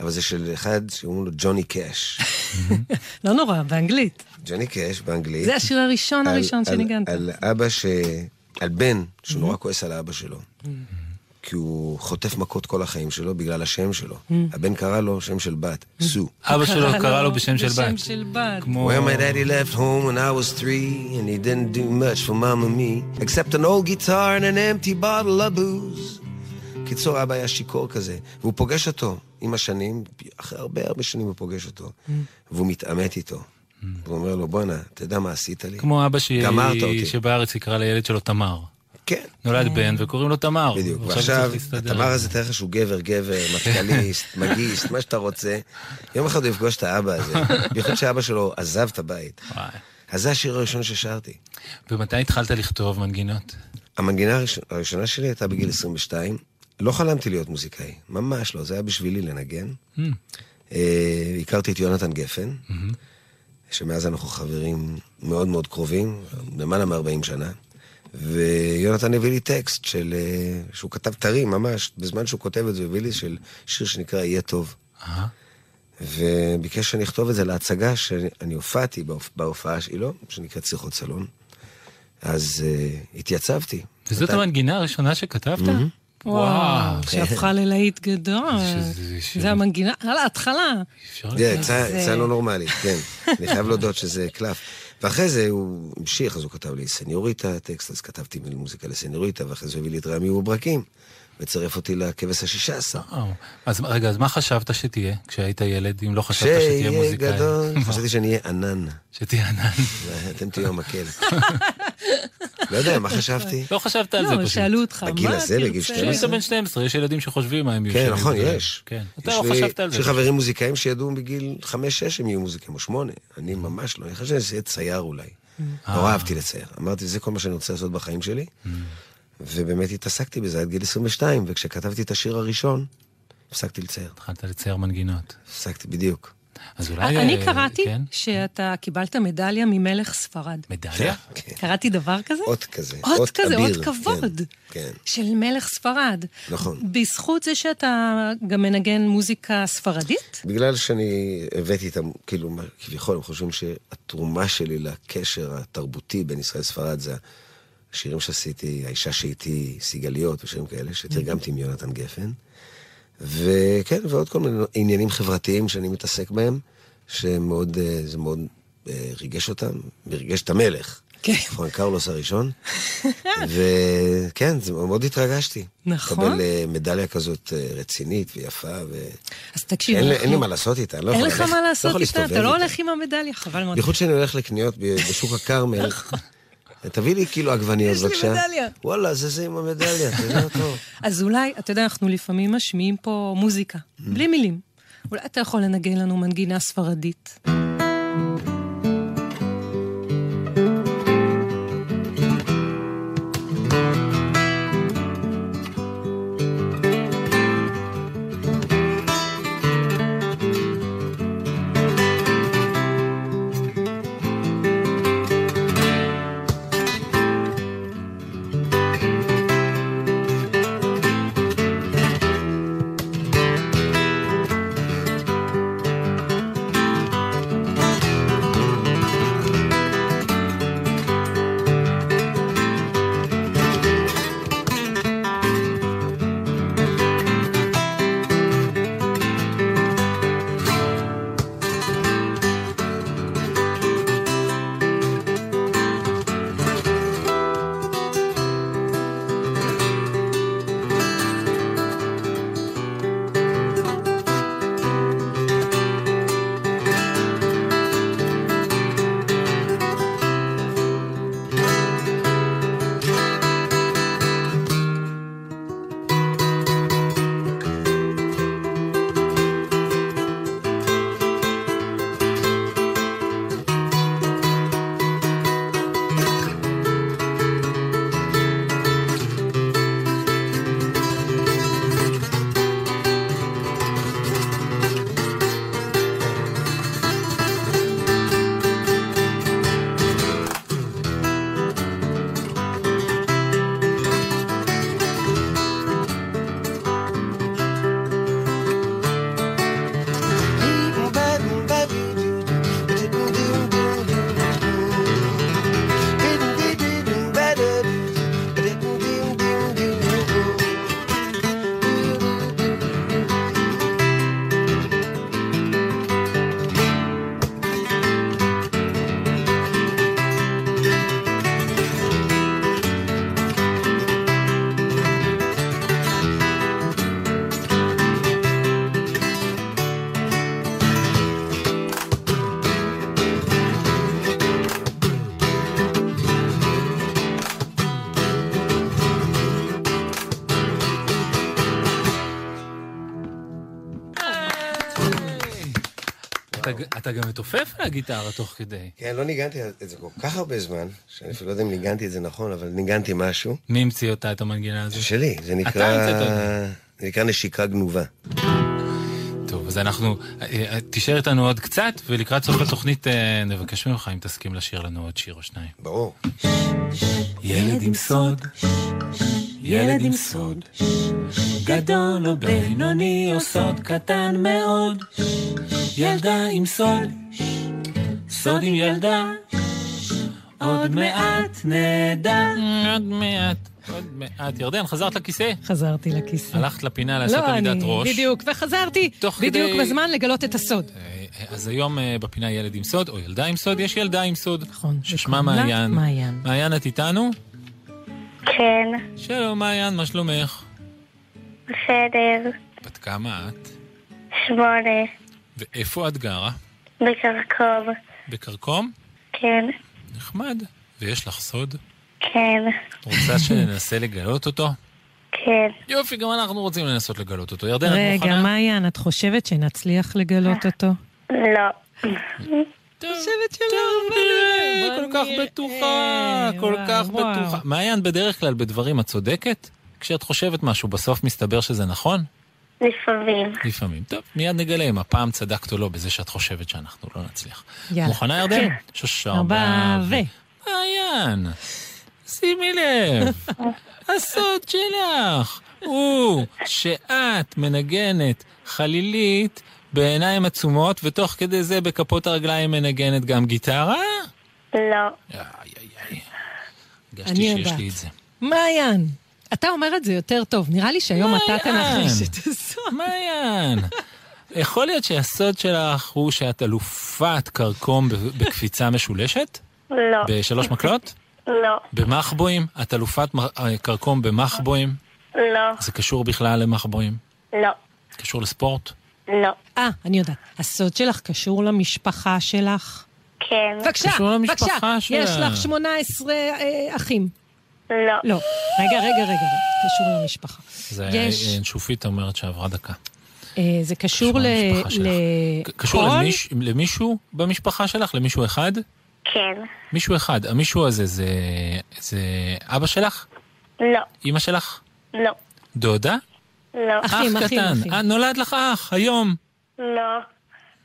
אבל זה של אחד שאומרים לו ג'וני קאש. <laughs> לא נורא, באנגלית. ג'וני קאש באנגלית. זה השיר הראשון על- הראשון על- שניגנת. על אבא ש... על בן שנורא Mm-hmm. כועס על האבא שלו. כי הוא חוטף מכות כל החיים שלו בגלל השם שלו. Mm-hmm. הבן קרא לו שם של בת, סו. אבא שלו קרא לו בשם של בשם בת. של בת. כמו... Well, my daddy left home when I was three, and he didn't do much for mom and me, except an old guitar and an empty bottle of booze. קיצור, אבא היה שיכור כזה, והוא פוגש אותו עם השנים, אחרי הרבה הרבה שנים הוא פוגש אותו, והוא מתעמת איתו. הוא אומר לו, בואנה, אתה יודע מה עשית לי? כמו אבא. שבארץ יקרא לילד שלו תמר. כן. נולד בן וקוראים לו תמר. בדיוק, ועכשיו. התמר הזה, תאר לך שהוא גבר, גבר, מטכ"ליסט, <laughs> מגיסט, מה שאתה רוצה. יום אחד הוא יפגוש את האבא הזה, בייחוד שאבא שלו עזב את הבית. אז זה השיר הראשון ששרתי. ומתי התחלת לכתוב מנגינות? המנגינה הראשונה, שלי הייתה בגיל 22. לא חלמתי להיות מוזיקאי, ממש לא, זה היה בשבילי לנגן. Mm. אה, הכרתי את יונתן גפן, שמאז אנחנו חברים מאוד מאוד קרובים, למעלה מ-40 שנה. ויונתן הביא לי טקסט של... אה, שהוא כתב טרי ממש, בזמן שהוא כותב את זה, הוא הביא לי של שיר שנקרא "יהיה טוב". וביקש שאני אכתוב את זה להצגה שאני הופעתי בהופ- בהופעה שלו, שנקראת שיחות סלון. אז uh, התייצבתי. וזאת אתה- המנגינה הראשונה שכתבת? וואו, כן. שהפכה ללהיט גדול. זה המנגינה, על ההתחלה. זה- יצא לא נורמלי, כן. אני חייב להודות שזה קלף. ואחרי זה הוא המשיך, אז הוא כתב לי סניוריטה, טקסט, אז כתבתי מוזיקה לסניוריטה, ואחרי זה הביא לי את רמי וברקים, וצירף אותי לכבש השישה עשר. אז רגע, אז מה חשבת שתהיה כשהיית ילד, אם לא חשבת שתהיה שיהיה מוזיקאי? גדול, <laughs> חשבתי שאני אהיה ענן, שתהיה ענן. <laughs> ואתם תהיו המקל. <laughs> לא יודע, מה חשבתי? לא חשבת על זה לא, פשוט. שאלו אותך, מה בגיל הזה, בגיל תרצה? 12? כשהיית בן 12, יש ילדים שחושבים מה הם יהיו. כן, כשהם נכון. יש. כן. אתה יש לא לי- חשבת על יש זה. לי חברים מוזיקאים שידעו בגיל חמש-שש הם יהיו מוזיקאים, או שמונה. אני ממש לא, אני חושב שזה יהיה צייר אולי. אה. נורא אהבתי לצייר. אמרתי, זה כל מה שאני רוצה לעשות בחיים שלי. ובאמת התעסקתי בזה עד גיל 22, וכשכתבתי את השיר הראשון, הפסקתי לצייר. התחלת לצייר מנגינות. הפסקתי בדיוק. אז אולי... אני אה, קראתי כן? שאתה קיבלת מדליה ממלך ספרד. מדליה? כן. קראתי דבר כזה? אות כזה. אות כזה, אביר, אות כבוד. כן, כן. של מלך ספרד. נכון. בזכות זה שאתה גם מנגן מוזיקה ספרדית? בגלל שאני הבאתי את ה... כאילו, כביכול, הם חושבים שהתרומה שלי לקשר התרבותי בין ישראל לספרד זה השירים שעשיתי, האישה שאיתי, סיגליות ושירים כאלה, שתרגמתי מיונתן גפן. וכן, ועוד כל מיני עניינים חברתיים שאני מתעסק בהם, שמאוד, אה, זה מאוד אה, ריגש אותם, וריגש את המלך. כן. פרנק קרלוס הראשון. <laughs> וכן, זה מאוד התרגשתי. נכון. לקבל אה, מדליה כזאת רצינית ויפה, ו... אז תקשיב, אין אנחנו- אין לי מה לעשות איתה, אני לא אין לך מה לא לעשות איתה, אתה לא. הולך עם המדליה, חבל מאוד. בייחוד שאני הולך לקניות בשוק הכרמל. תביא לי כאילו עגבניות, יש לי בבקשה. מדליה. וואלה, זה זה עם המדליה, תראה אותו. <laughs> אז אולי, אתה יודע, אנחנו לפעמים משמיעים פה מוזיקה, בלי מילים. אולי אתה יכול לנגן לנו מנגינה ספרדית. אתה, גם מתופף על הגיטרה תוך כדי. כן, לא ניגנתי את זה כל כך הרבה זמן, שאני אפילו לא יודע אם ניגנתי את זה נכון, אבל ניגנתי משהו. מי המציא אותה, את המנגינה הזו? זה שלי, זה נקרא... זה נקרא נשיקה גנובה. טוב, אז אנחנו... אה, אה, תישאר איתנו עוד קצת, ולקראת סוף התוכנית אה, נבקש ממך אם תסכים לשיר לנו עוד שיר או שניים. ברור. ילד עם סוד, ילד עם סוד, גדול או בינוני או סוד קטן מאוד, ילדה עם סוד, סוד עם ילדה, עוד מעט נדע. עוד מעט, עוד מעט. ירדן, חזרת לכיסא? חזרתי לכיסא. הלכת לפינה לעשות לא, עמידת אני... ראש. בדיוק, וחזרתי בדיוק כדי- בזמן לגלות את הסוד. אה, אז היום אה, בפינה ילד עם סוד, או ילדה עם סוד, יש ילדה עם סוד. נכון. ששמה מעיין. מעיין. מעיין, את איתנו? כן, שלום מעיין, מה שלומך? בסדר. בת כמה את? שמונה. ואיפה את גרה? בקרקוב. בכרכום? כן, נחמד. ויש לך סוד? כן, רוצה שננסה לגלות אותו? כן. יופי, גם אנחנו רוצים לנסות לגלות אותו. ירדן, את רגע, מוכנה? מעיין, את חושבת שנצליח לגלות אותו? לא. חושבת שלא, כל כך בטוחה, כל כך בטוחה. מעיין, בדרך כלל בדברים את צודקת? כשאת חושבת משהו, בסוף מסתבר שזה נכון? לפעמים. לפעמים. טוב, מיד נגלה אם הפעם צדקת או לא בזה שאת חושבת שאנחנו לא נצליח. יאללה. מוכנה ירדן? כן. שש, ארבע ו... מעיין, שימי לב, <laughs> הסוד שלך הוא שאת מנגנת חלילית בעיניים עצומות, ותוך כדי זה בכפות הרגליים מנגנת גם גיטרה? לא. איי, איי, איי. הרגשתי אני שיש יודעת. לי את זה. מעיין, אתה אומר את זה יותר טוב. נראה לי שהיום אתה. תנחש את הסוד. מעיין. יכול להיות שהסוד שלך הוא שאת אלופת כרכום ב- בקפיצה משולשת? לא. בשלוש מקלות? לא. במחבואים? את אלופת אה, כרכום במחבואים? לא. זה קשור בכלל למחבואים? לא. קשור לספורט? לא. אה, אני יודעת. הסוד שלך קשור למשפחה שלך? כן. בבקשה, קשור למשפחה בבקשה. שלה. יש לך 18 אה, אחים. לא. לא. רגע, רגע, רגע. קשור למשפחה. זה יש. אה, שופית אומרת שעברה דקה. אה, זה קשור קשור ל... ל- קשור? למיש- למישהו במשפחה שלך? למישהו אחד? כן. מישהו אחד. המישהו הזה זה זה אבא שלך? לא. אימא שלך? לא. דודה? לא. אחים, אח אחים, קטן. אחים. אה, נולד לך אח, היום. לא.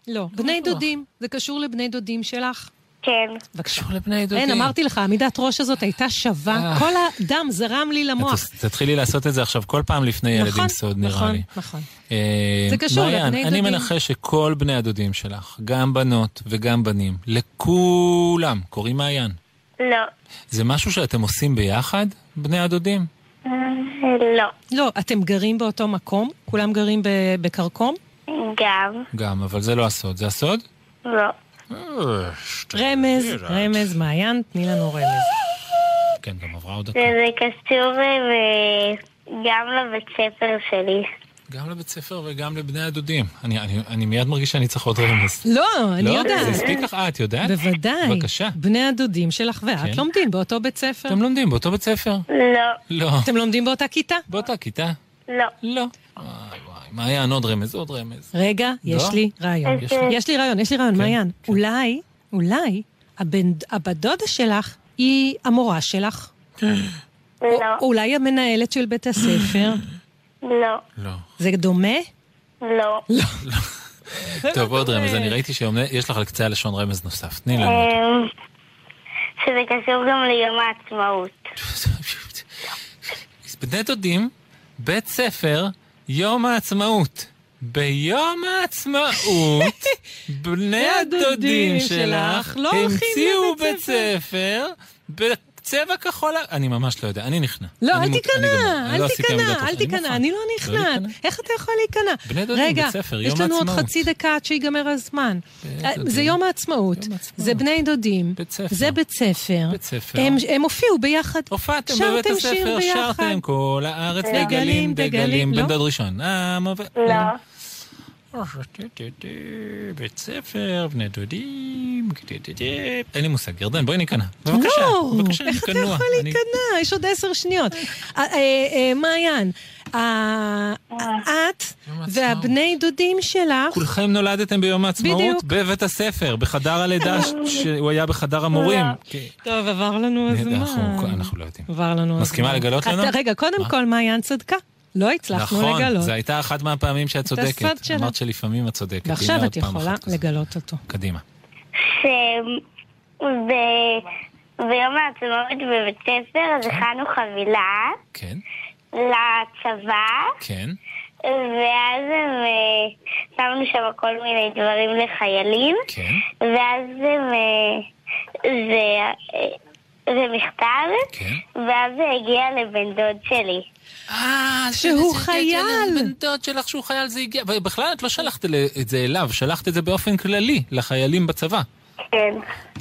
לא. בני דודים. זה קשור לבני דודים שלך? כן. קשור לבני דודים. אין, אמרתי לך, עמידת ראש הזאת הייתה שווה. אה. כל הדם זרם לי למוח. תתחילי לעשות את זה עכשיו כל פעם לפני ילד נכון, עם סוד, נראה נכון, לי. נכון. אה, זה קשור לבני אני דודים. מנחש שכל בני הדודים שלך, גם בנות וגם בנים, לכולם קוראים מעיין. לא. זה משהו שאתם עושים ביחד, בני הדודים? אה, לא. לא, אתם גרים באותו מקום? כולם גרים ב- בכרכום? גם. גם, אבל זה לא הסוד. זה הסוד? לא. רמז, רמז, מעיין, תני לנו רמז. כן, גם עברה עוד דקה. וזה קשור אה, גם לבית ספר שלי. גם לבית ספר וגם לבני הדודים. אני, אני, אני מיד מרגיש שאני צריך עוד רמז. לא, אני לא? זה יודעת. הספיק לך? אה, את יודעת? בוודאי. בבקשה. בני הדודים שלך ואת כן. לומדים באותו בית ספר. אתם לומדים באותו בית ספר? לא. לא. אתם לומדים באותה כיתה? באותה כיתה? לא. לא. וואי וואי, מעיין, עוד רמז, עוד רמז. רגע, יש לא? לי רעיון. יש? יש לי רעיון, יש לי רעיון, כן, מעיין. אולי, אולי, הבן- הבת דודה שלך היא המורה שלך? לא. או אולי המנהלת של בית הספר? לא. לא. זה דומה? לא. <laughs> טוב, עוד רמז. אני ראיתי שיש לך על קצה הלשון רמז נוסף. תני לנו. אה, שזה קשור גם ליום העצמאות. <laughs> בני דודים, בית ספר, יום העצמאות. ביום העצמאות, <laughs> בני הדודים שלך לא המציאו בית ספר בצבע כחול... אני ממש לא יודע, אני נכנע. לא, אני אל תיכנע, לא אל עמידת תיכנע. אל תיכנע. אני לא לא נכנעת. להיכנע. איך אתה יכול להיכנע? בני דודים, רגע, בית ספר, יש יום לנו עוד העצמאות. חצי דקה עד שיגמר הזמן. אה, דודים. זה יום העצמאות, יום העצמאות. זה בני דודים, בית ספר. זה בית ספר. בית ספר. הם הם הופיעו ביחד. הופעתם בבית הספר. שרתם כל הארץ דגלים, דגלים, דגלים, דגלים, לא? בן דוד ראשון. אה, לא. בית ספר, בני דודים, אין לי מושג. ירדן, בואי ניכנע. בבקשה, לא, בבקשה, איך אתה. יכול להיכנע? יש עוד עשר שניות. אה, אה, אה, מעיין, את והבני דודים שלך, כולכם נולדתם ביום העצמאות. בבית הספר, בחדר הלידה, ש- שהוא היה בחדר המורים. כן. טוב, עבר לנו הזמן. אנחנו אנחנו לא יודעים. עבר לנו הזמן. מסכימה לגלות לנו? אתה- רגע, קודם? כל, מעיין צדקה. לא הצלחנו נכון, לגלות. זו הייתה אחת מהפעמים שאת צודקת. הסוד שלה. אמרת שלפעמים את צודקת. ועכשיו הנה את יכולה. לגלות אותו. קדימה. שביום העצמאות בבית ספר אז הכנו חבילה כן, לצבא, כן. ואז הם, אה, שמנו שם כל מיני דברים לחיילים, כן, ואז הם, אה, זה, אה, זה מכתב, כן. ואז זה הגיע לבן דוד שלי. אה, שהוא חייל. בן דוד שלך שהוא חייל זה הגיע, ובכלל את לא שלחת את זה אליו, שלחת את זה באופן כללי לחיילים בצבא. כן.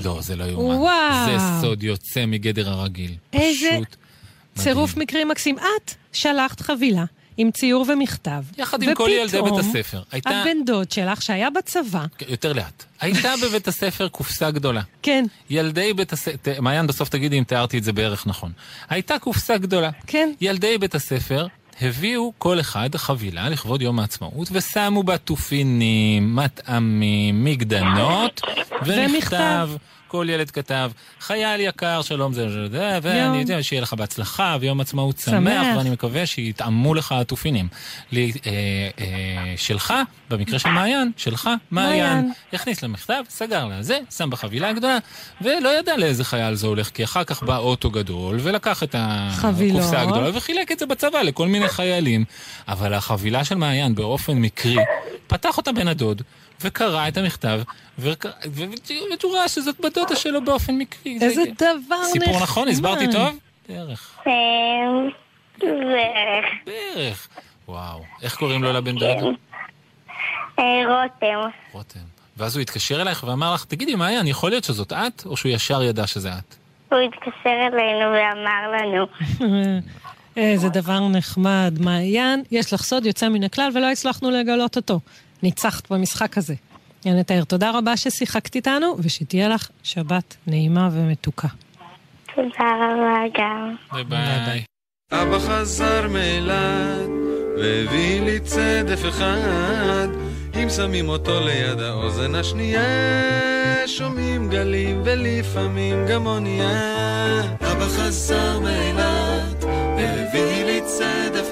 לא, זה לא יאומן. וואו. זה סוד יוצא מגדר הרגיל. איזה פשוט צירוף מדהים. מקרים מקסים. את שלחת חבילה עם ציור ומכתב. יחד עם כל ילדי בית הספר. הייתה- הבן דוד שלך, שהיה בצבא, כן, יותר לאט. הייתה בבית הספר קופסה גדולה. כן, ילדי בית הספר, מעיין בסוף תגידי אם תיארתי את זה בערך נכון. הייתה קופסה גדולה. כן. ילדי בית הספר הביאו כל אחד חבילה לכבוד יום העצמאות ושמו בה תופינים, מטעמים, מגדנות ומכתב. כל ילד כתב, חייל יקר, שלום זה ואני יודע שיהיה לך בהצלחה, ויום עצמאות שמח. ואני מקווה שיטעמו לך התופינים. אה, אה, שלך, במקרה של מעיין, שלך, מעיין. הכניס למכתב, סגר לה זה, שם בחבילה הגדולה, ולא ידע לאיזה חייל זה הולך, כי אחר כך בא אוטו גדול, ולקח את. הקופסה הגדולה, וחילק את זה בצבא לכל מיני חיילים. אבל החבילה של מעיין, באופן מקרי, פתח אותה בן הדוד, וקרא את המכתב, וק- ו- והוא ראה שזאת בת דודה שלו באופן מקרי. זה- איזה דבר נחמד. סיפור נכון? הסברתי טוב? בערך. אמ, בערך. בערך. וואו. איך קוראים לו לבן דוד? אה, רותם. רותם. ואז הוא התקשר אלייך ואמר לך, תגידי, מעיין, יכול להיות שזאת את? או שהוא ישר ידע שזה את? הוא התקשר אלינו ואמר לנו. <laughs> איזה דבר נחמד. מעיין, יש לך סוד יוצא מן הכלל ולא הצלחנו לגלות אותו. ניצחת במשחק הזה. ינתאר, תודה רבה ששיחקת איתנו, ושתהיה לך שבת נעימה ומתוקה. תודה רבה גם. ביי ביי. אבא חזר מאילת, והביא לי צדף אחד. אם שמים אותו ליד האוזן השנייה, שומעים גלים ולפעמים גם אונייה. אבא חזר מאילת, והביא לי צדף אחד. אם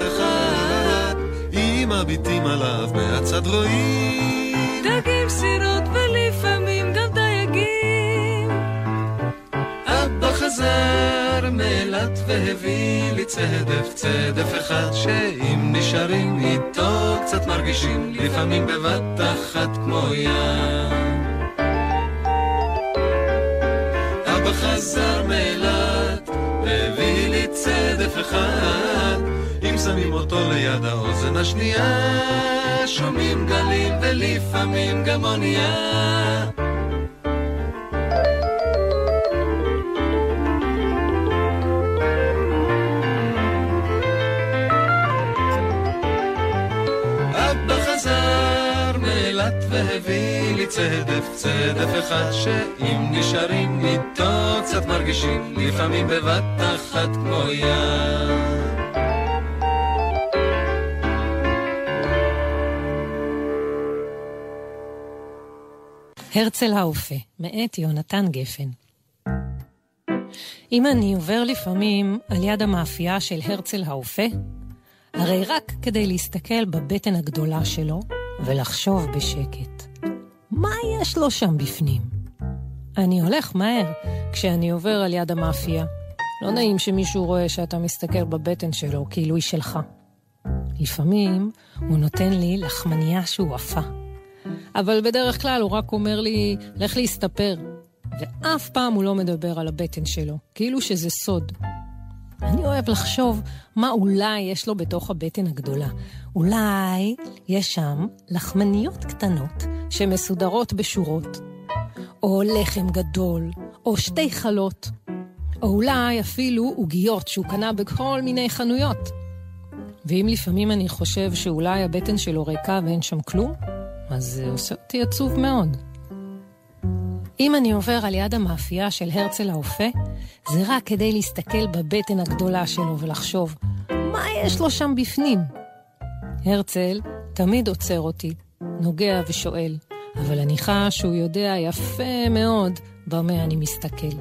מביטים עליו מהצד רואים. דגים, סירות ולפעמים גם דייגים. אבא חזר מאילת והביא לי צדף, צדף אחד שאם נשארים איתו קצת מרגישים לפעמים בבת אחת כמו ים. אבא חזר מאילת והביא לי צדף אחד שמים אותו ליד האוזן השנייה שומעים גלים ולפעמים גם אונייה והביא לי צדף, צדף אחד שאם נשארים איתו קצת מרגישים לפעמים בבת אחת כמו ים. הרצל האופה, מאת יונתן גפן. אם אני עובר לפעמים על יד המאפייה של הרצל האופה, הרי רק כדי להסתכל בבטן הגדולה שלו ולחשוב בשקט, מה יש לו שם בפנים? אני הולך מהר כשאני עובר על יד המאפייה. לא נעים שמישהו רואה שאתה מסתכל בבטן שלו כאילו היא שלך. לפעמים הוא נותן לי לחמניה שהוא עפה. אבל בדרך כלל הוא רק אומר לי, לך להסתפר. ואף פעם הוא לא מדבר על הבטן שלו, כאילו שזה סוד. אני אוהב לחשוב מה אולי יש לו בתוך הבטן הגדולה. אולי יש שם לחמניות קטנות שמסודרות בשורות, או לחם גדול, או שתי חלות, או אולי אפילו עוגיות שהוא קנה בכל מיני חנויות. ואם לפעמים אני חושב שאולי הבטן שלו ריקה ואין שם כלום, אז זה עושה אותי עצוב מאוד. אם אני עובר על יד המאפייה של הרצל האופה, זה רק כדי להסתכל בבטן הגדולה שלו ולחשוב, מה יש לו שם בפנים? הרצל תמיד עוצר אותי, נוגע ושואל, אבל אני חש שהוא יודע יפה מאוד במה אני מסתכל.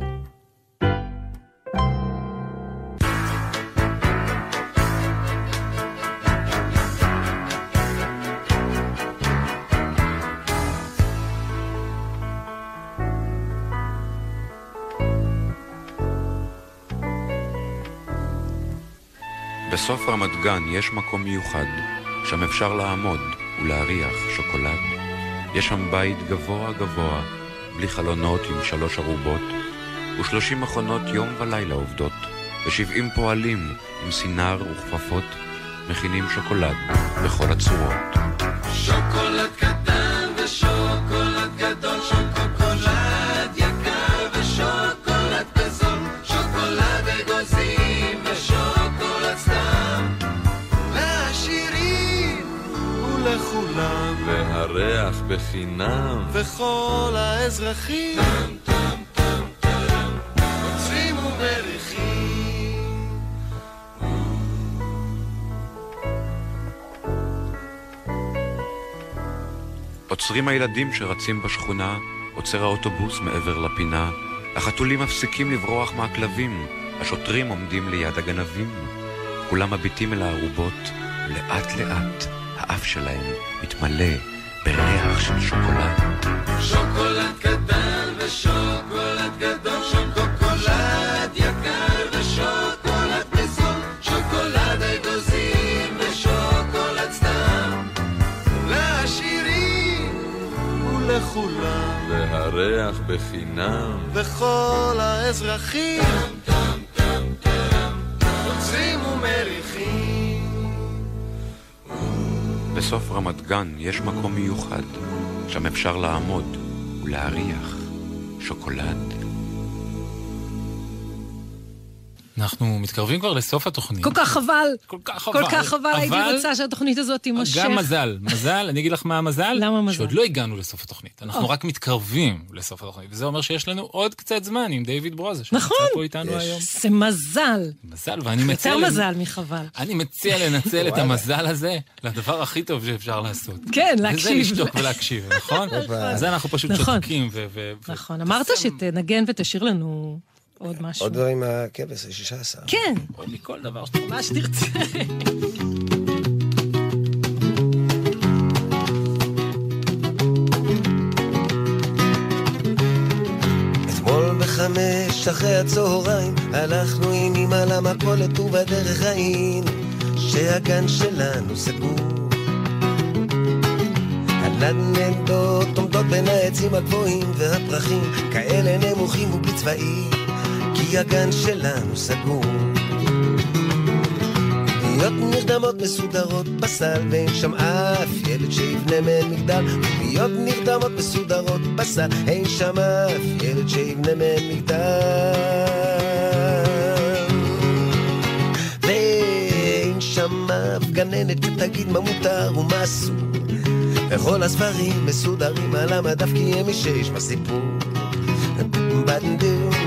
בסוף רמת גן יש מקום מיוחד, שם אפשר לעמוד ולהריח שוקולד. יש שם בית גבוה גבוה, בלי חלונות עם שלוש ארובות, ושלושים מכונות יום ולילה עובדות, ושבעים פועלים עם סינר וכפפות, מכינים שוקולד בכל הצורות. שוקולד קטן ושוקולד גדול, שוקולד והריח בחינם, וכל האזרחים. עוצרים ומריחים. עוצרים הילדים שרצים בשכונה, עוצר האוטובוס מעבר לפינה, החתולים מפסיקים לברוח מהכלבים, השוטרים עומדים ליד הגנבים. כולם מביטים אל הארובות, ולאט לאט האף שלהם מתמלא בריח של שוקולד. שוקולד קטן ושוקולד גדול, שוקולד יקר ושוקולד בזול, שוקולד אגוזים ושוקולד סתם. לעשירים ולכולם, והריח בחינם. וכל האזרחים רוצים ומריחים. בסוף רמת גן יש מקום מיוחד, שם אפשר לעמוד ולהריח שוקולד. אנחנו מתקרבים כבר לסוף התוכנית. כל כך חבל. כל כך חבל. כל כך חבל, הייתי רוצה שהתוכנית הזאת תימשך. גם מזל. מזל, אני אגיד לך מה המזל. למה מזל? שעוד לא הגענו לסוף התוכנית. אנחנו. רק מתקרבים לסוף התוכנית. וזה אומר שיש לנו עוד קצת זמן עם דיוויד ברוזה, נכון. שנמצא פה איתנו היום. זה מזל. מזל, ואני מציע... יותר מזל מחבל. אני מציע לנצל את. המזל הזה לדבר הכי טוב שאפשר לעשות. כן, וזה להקשיב. לשתוק ולהקשיב, נכון? <laughs> אז אנחנו פשוט נכון. שותקים ו- נכון, אמרת שתנגן ותשאיר לנו עוד <laughs> משהו. עוד דברים מהכבש, ה-16. כן, או מכל דבר שאתה מה שתרצה. בחמש אחרי הצהריים הלכנו עם אמא למכולת ובדרך ראינו שהגן שלנו סגור. הנדנדות עומדות בין העצים הגבוהים והפרחים כאלה נמוכים ובצבעים כי הגן שלנו סגור. קוביות נרדמות מסודרות בסל, ואין שם אף ילד שיבנה מהן מגדל. קוביות נרדמות מסודרות בסל, אין שם אף ילד שיבנה מהן מגדל. ואין שם אף גננת שתגיד מה מותר ומה אסור. וכל הספרים מסודרים על המדף כי הם משש בסיפור. בדו,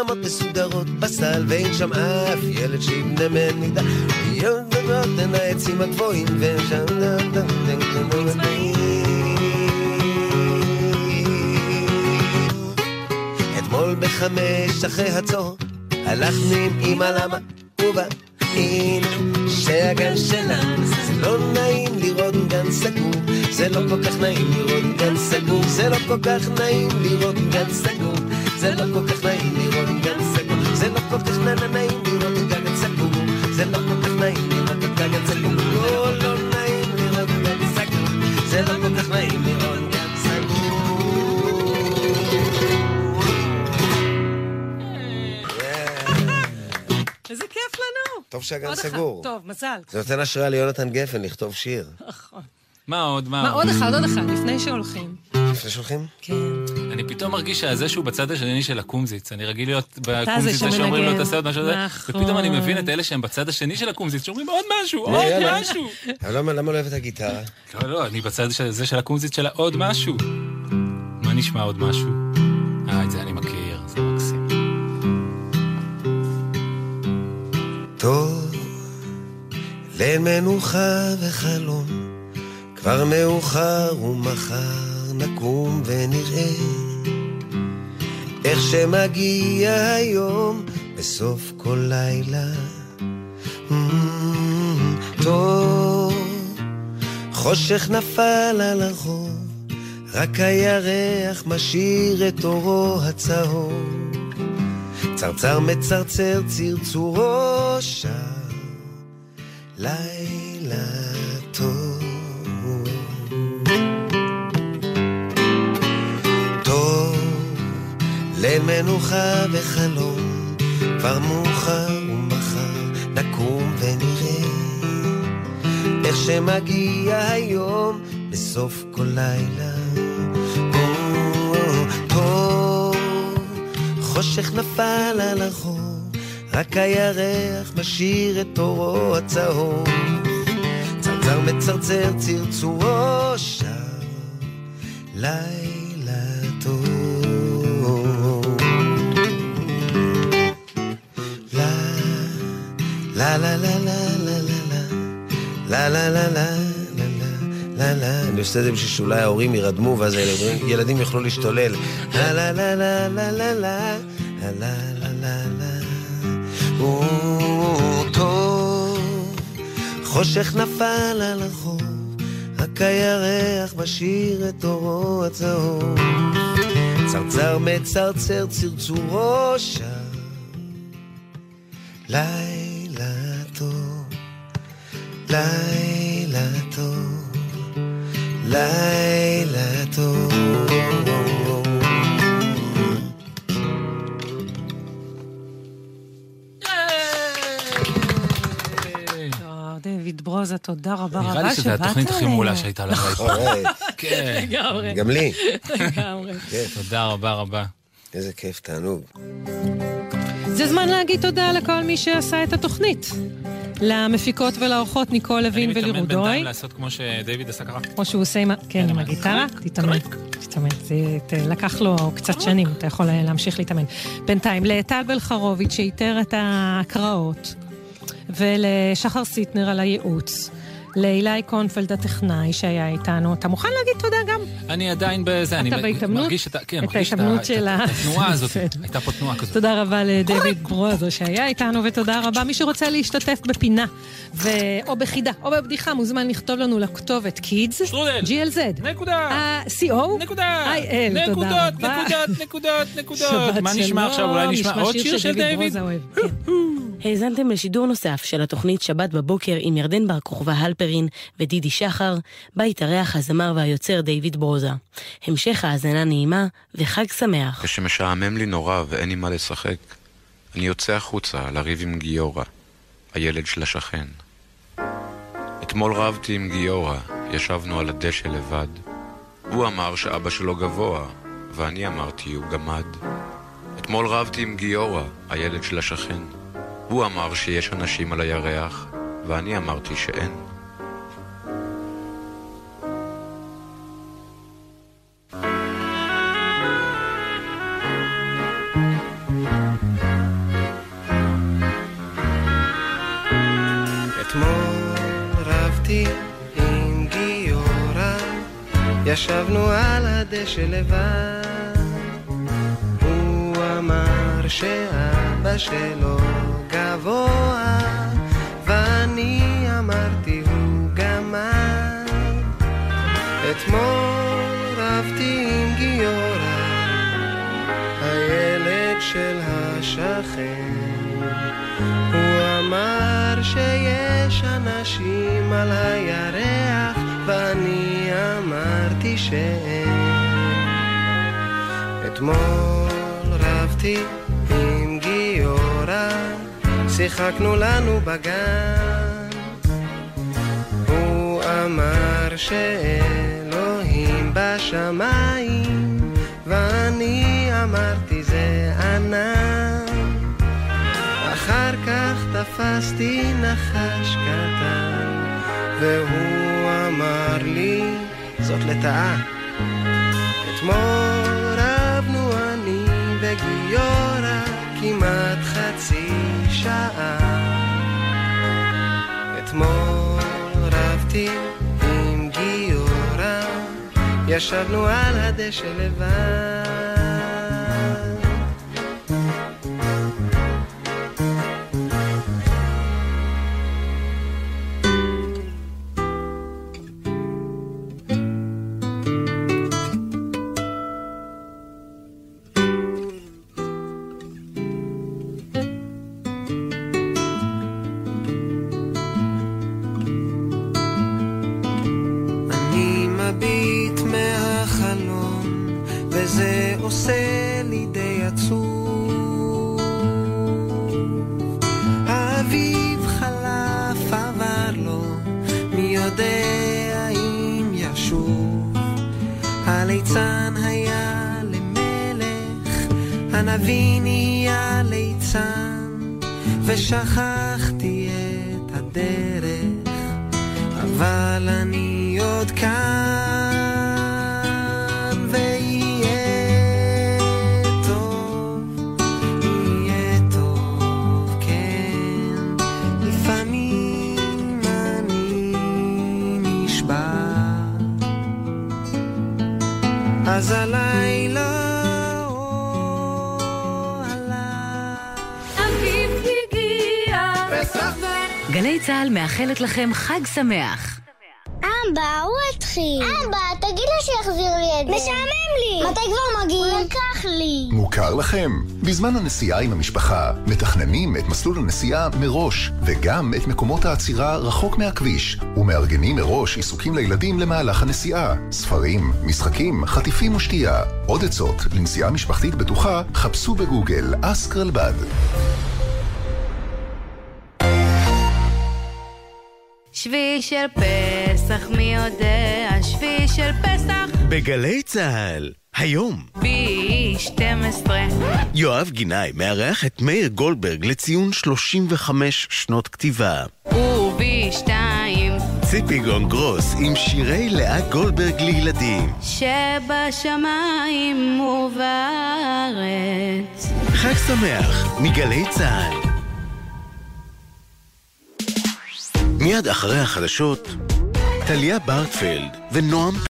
נרדמות מסודרות בסל ואין שם אף ילד שיבנה מהן מגדל קוביות נרדמות בין העצים הגבוהים ואין שם אתמול בחמש אחרי הצהר הלכנו עם אמא למה ובאינו שהגן שלנו זה לא נעים לראות גן סגור. זה לא כל כך נעים לראות גן סגור. זה לא כל כך נעים לראות גן סגור זה לא כל כך נעים לראות גן סגור זה לא כל כך נעים לראות גן סגור זה לא כל כך נעים לראות גן סגור לא, לא נעים לראות גן סגור זה לא כל כך נעים לראות גן סגור איזה כיף לנו. טוב שהגן עוד. סגור. טוב, מזל. זה נותן השראה ליונתן גפן לכתוב שיר. נכון. מה עוד? מה מה, עוד אחד, עוד אחד, לפני שהולכים. לפני שהולכים? כן. פתאום מרגיש שזה שהוא בצד השני של הקומזיץ. אני רגיל להיות זה בקומזיץ זה שאומרים לו. תעשה עוד משהו כזה, נכון. ופתאום אני מבין את אלה שהם בצד השני של הקומזיץ, שאומרים עוד משהו, עוד יאללה. משהו. <laughs> למה לא אוהב את הגיטרה? לא, לא, אני בצד של- זה של הקומזיץ של העוד משהו. מה נשמע עוד משהו? אה, את זה אני מכיר, זה מקסים. טוב, ליל מנוחה וחלום, כבר מאוחר ומחר נקום ונראה איך שמגיע היום בסוף כל לילה. Mm, טוב, חושך נפל על הרחוב, רק הירח משאיר את אורו הצהוב. צרצר מצרצר צרצורו שר, לילה מנוחה וחלום, כבר מאוחר ומחר נקום ונראה איך שמגיע היום בסוף כל לילה. חושך נפל על החור, רק הירח משאיר את אורו הצהוב. צרצר צרצר מצרצר צרצורו שר לילה לה לה לה לה לה לה אני עושה את זה בשביל שאולי ההורים ירדמו ואז הילדים יוכלו להשתולל. לה לה לה לה לה לה לה לה לה לה לה טוב, חושך נפל על החור, רק הירח משאיר את אורו הצהוב. צרצר מצרצר צרצורו שם, לילה טוב, לילה טוב. דויד ברוזה, תודה רבה רבה שבאת נראה לי שזו התוכנית הכי מעולה שהייתה לך. כן. לגמרי. גם לי. לגמרי. תודה רבה רבה. איזה כיף, תענוג. זה זמן להגיד תודה לכל מי שעשה את התוכנית. למפיקות ולאורחות ניקול לוין ולירודוי. אני מתאמן בינתיים לעשות כמו שדיוויד עשה ככה. כמו שהוא עושה עם, כן, עם הגיטרה, תתאמן. תתאמן. זה לקח לו קצת שנים, אתה יכול להמשיך להתאמן. בינתיים, לטל בלחרוביץ' שאיתר את ההקראות, ולשחר סיטנר על הייעוץ. לאילי קונפלד הטכנאי שהיה איתנו. אתה מוכן להגיד תודה גם? אני עדיין בזה, אני מרגיש את, כן, את ההתאמנות של התנועה הזאת, הייתה פה תנועה כזאת. תודה רבה לדויד ברוזו שהיה איתנו, ותודה רבה. מי שרוצה להשתתף בפינה, ו... או בחידה, או בבדיחה, מוזמן לכתוב לנו לכתובת קידס, GLZ, נקודה, CO, נקודה, IL, תודה רבה. נקודות, נקודות, נקודות. מה נשמע עכשיו? אולי נשמע עוד שיר של דיוויד? <laughs> האזנתם לשידור נוסף של התוכנית שבת בבוקר עם ירדן בר כוכבא הלפרין ודידי שחר, בה התארח הזמר והיוצר דיוויד ברוזה. המשך האזנה נעימה וחג שמח. כשמשעמם לי נורא ואין עם מה לשחק, אני יוצא החוצה לריב עם גיורא, הילד של השכן. אתמול רבתי עם גיורא, ישבנו על הדשא לבד. הוא אמר שאבא שלו גבוה, ואני אמרתי הוא גמד. אתמול רבתי עם גיורא, הילד של השכן. הוא אמר שיש אנשים על הירח, ואני אמרתי שאין. ישבנו על הדשא לבד. הוא אמר שאבא שלו גבוה, ואני אמרתי הוא גמד. אתמול רבתי עם גיורא, הילד של השכן. הוא אמר שיש אנשים על אמרתי שאין. אתמול רבתי עם גיורא, שיחקנו לנו בגן. הוא אמר שאלוהים בשמיים, ואני אמרתי זה ענן. אחר כך תפסתי נחש קטן, והוא אמר לי, זאת לטאה. אתמול רבנו אני וגיורא כמעט חצי שעה. אתמול רבתי עם גיורא, ישבנו על הדשא לבד. הליצן היה למלך, הנביא נהיה ליצן, ושכחתי את הדרך. אבל אני עוד כאן, אז הלילה גלי צה"ל מאחלת לכם חג שמח. אבא, הוא התחיל. אבא, שיחזיר לי את זה. משעמם לי. מתי כבר מגיעים? הוא לקח לי. מוכר לכם? בזמן הנסיעה עם המשפחה, מתכננים את מסלול הנסיעה מראש, וגם את מקומות העצירה רחוק מהכביש, ומארגנים מראש עיסוקים לילדים למהלך הנסיעה. ספרים, משחקים, חטיפים ושתייה. עוד עצות לנסיעה משפחתית בטוחה, חפשו בגוגל אסק רלב"ד. שביעי של פסח, מי יודע? שביעי של פסח. בגלי צה"ל, היום. ב-12. יואב גינאי מארח את מאיר גולדברג לציון 35 שנות כתיבה. וב-2. ציפי גונגרוס עם שירי לאה גולדברג לילדים. שבשמיים ובארץ. חג שמח מגלי צה"ל. מיד אחרי החדשות, טליה ברטפלד ונועם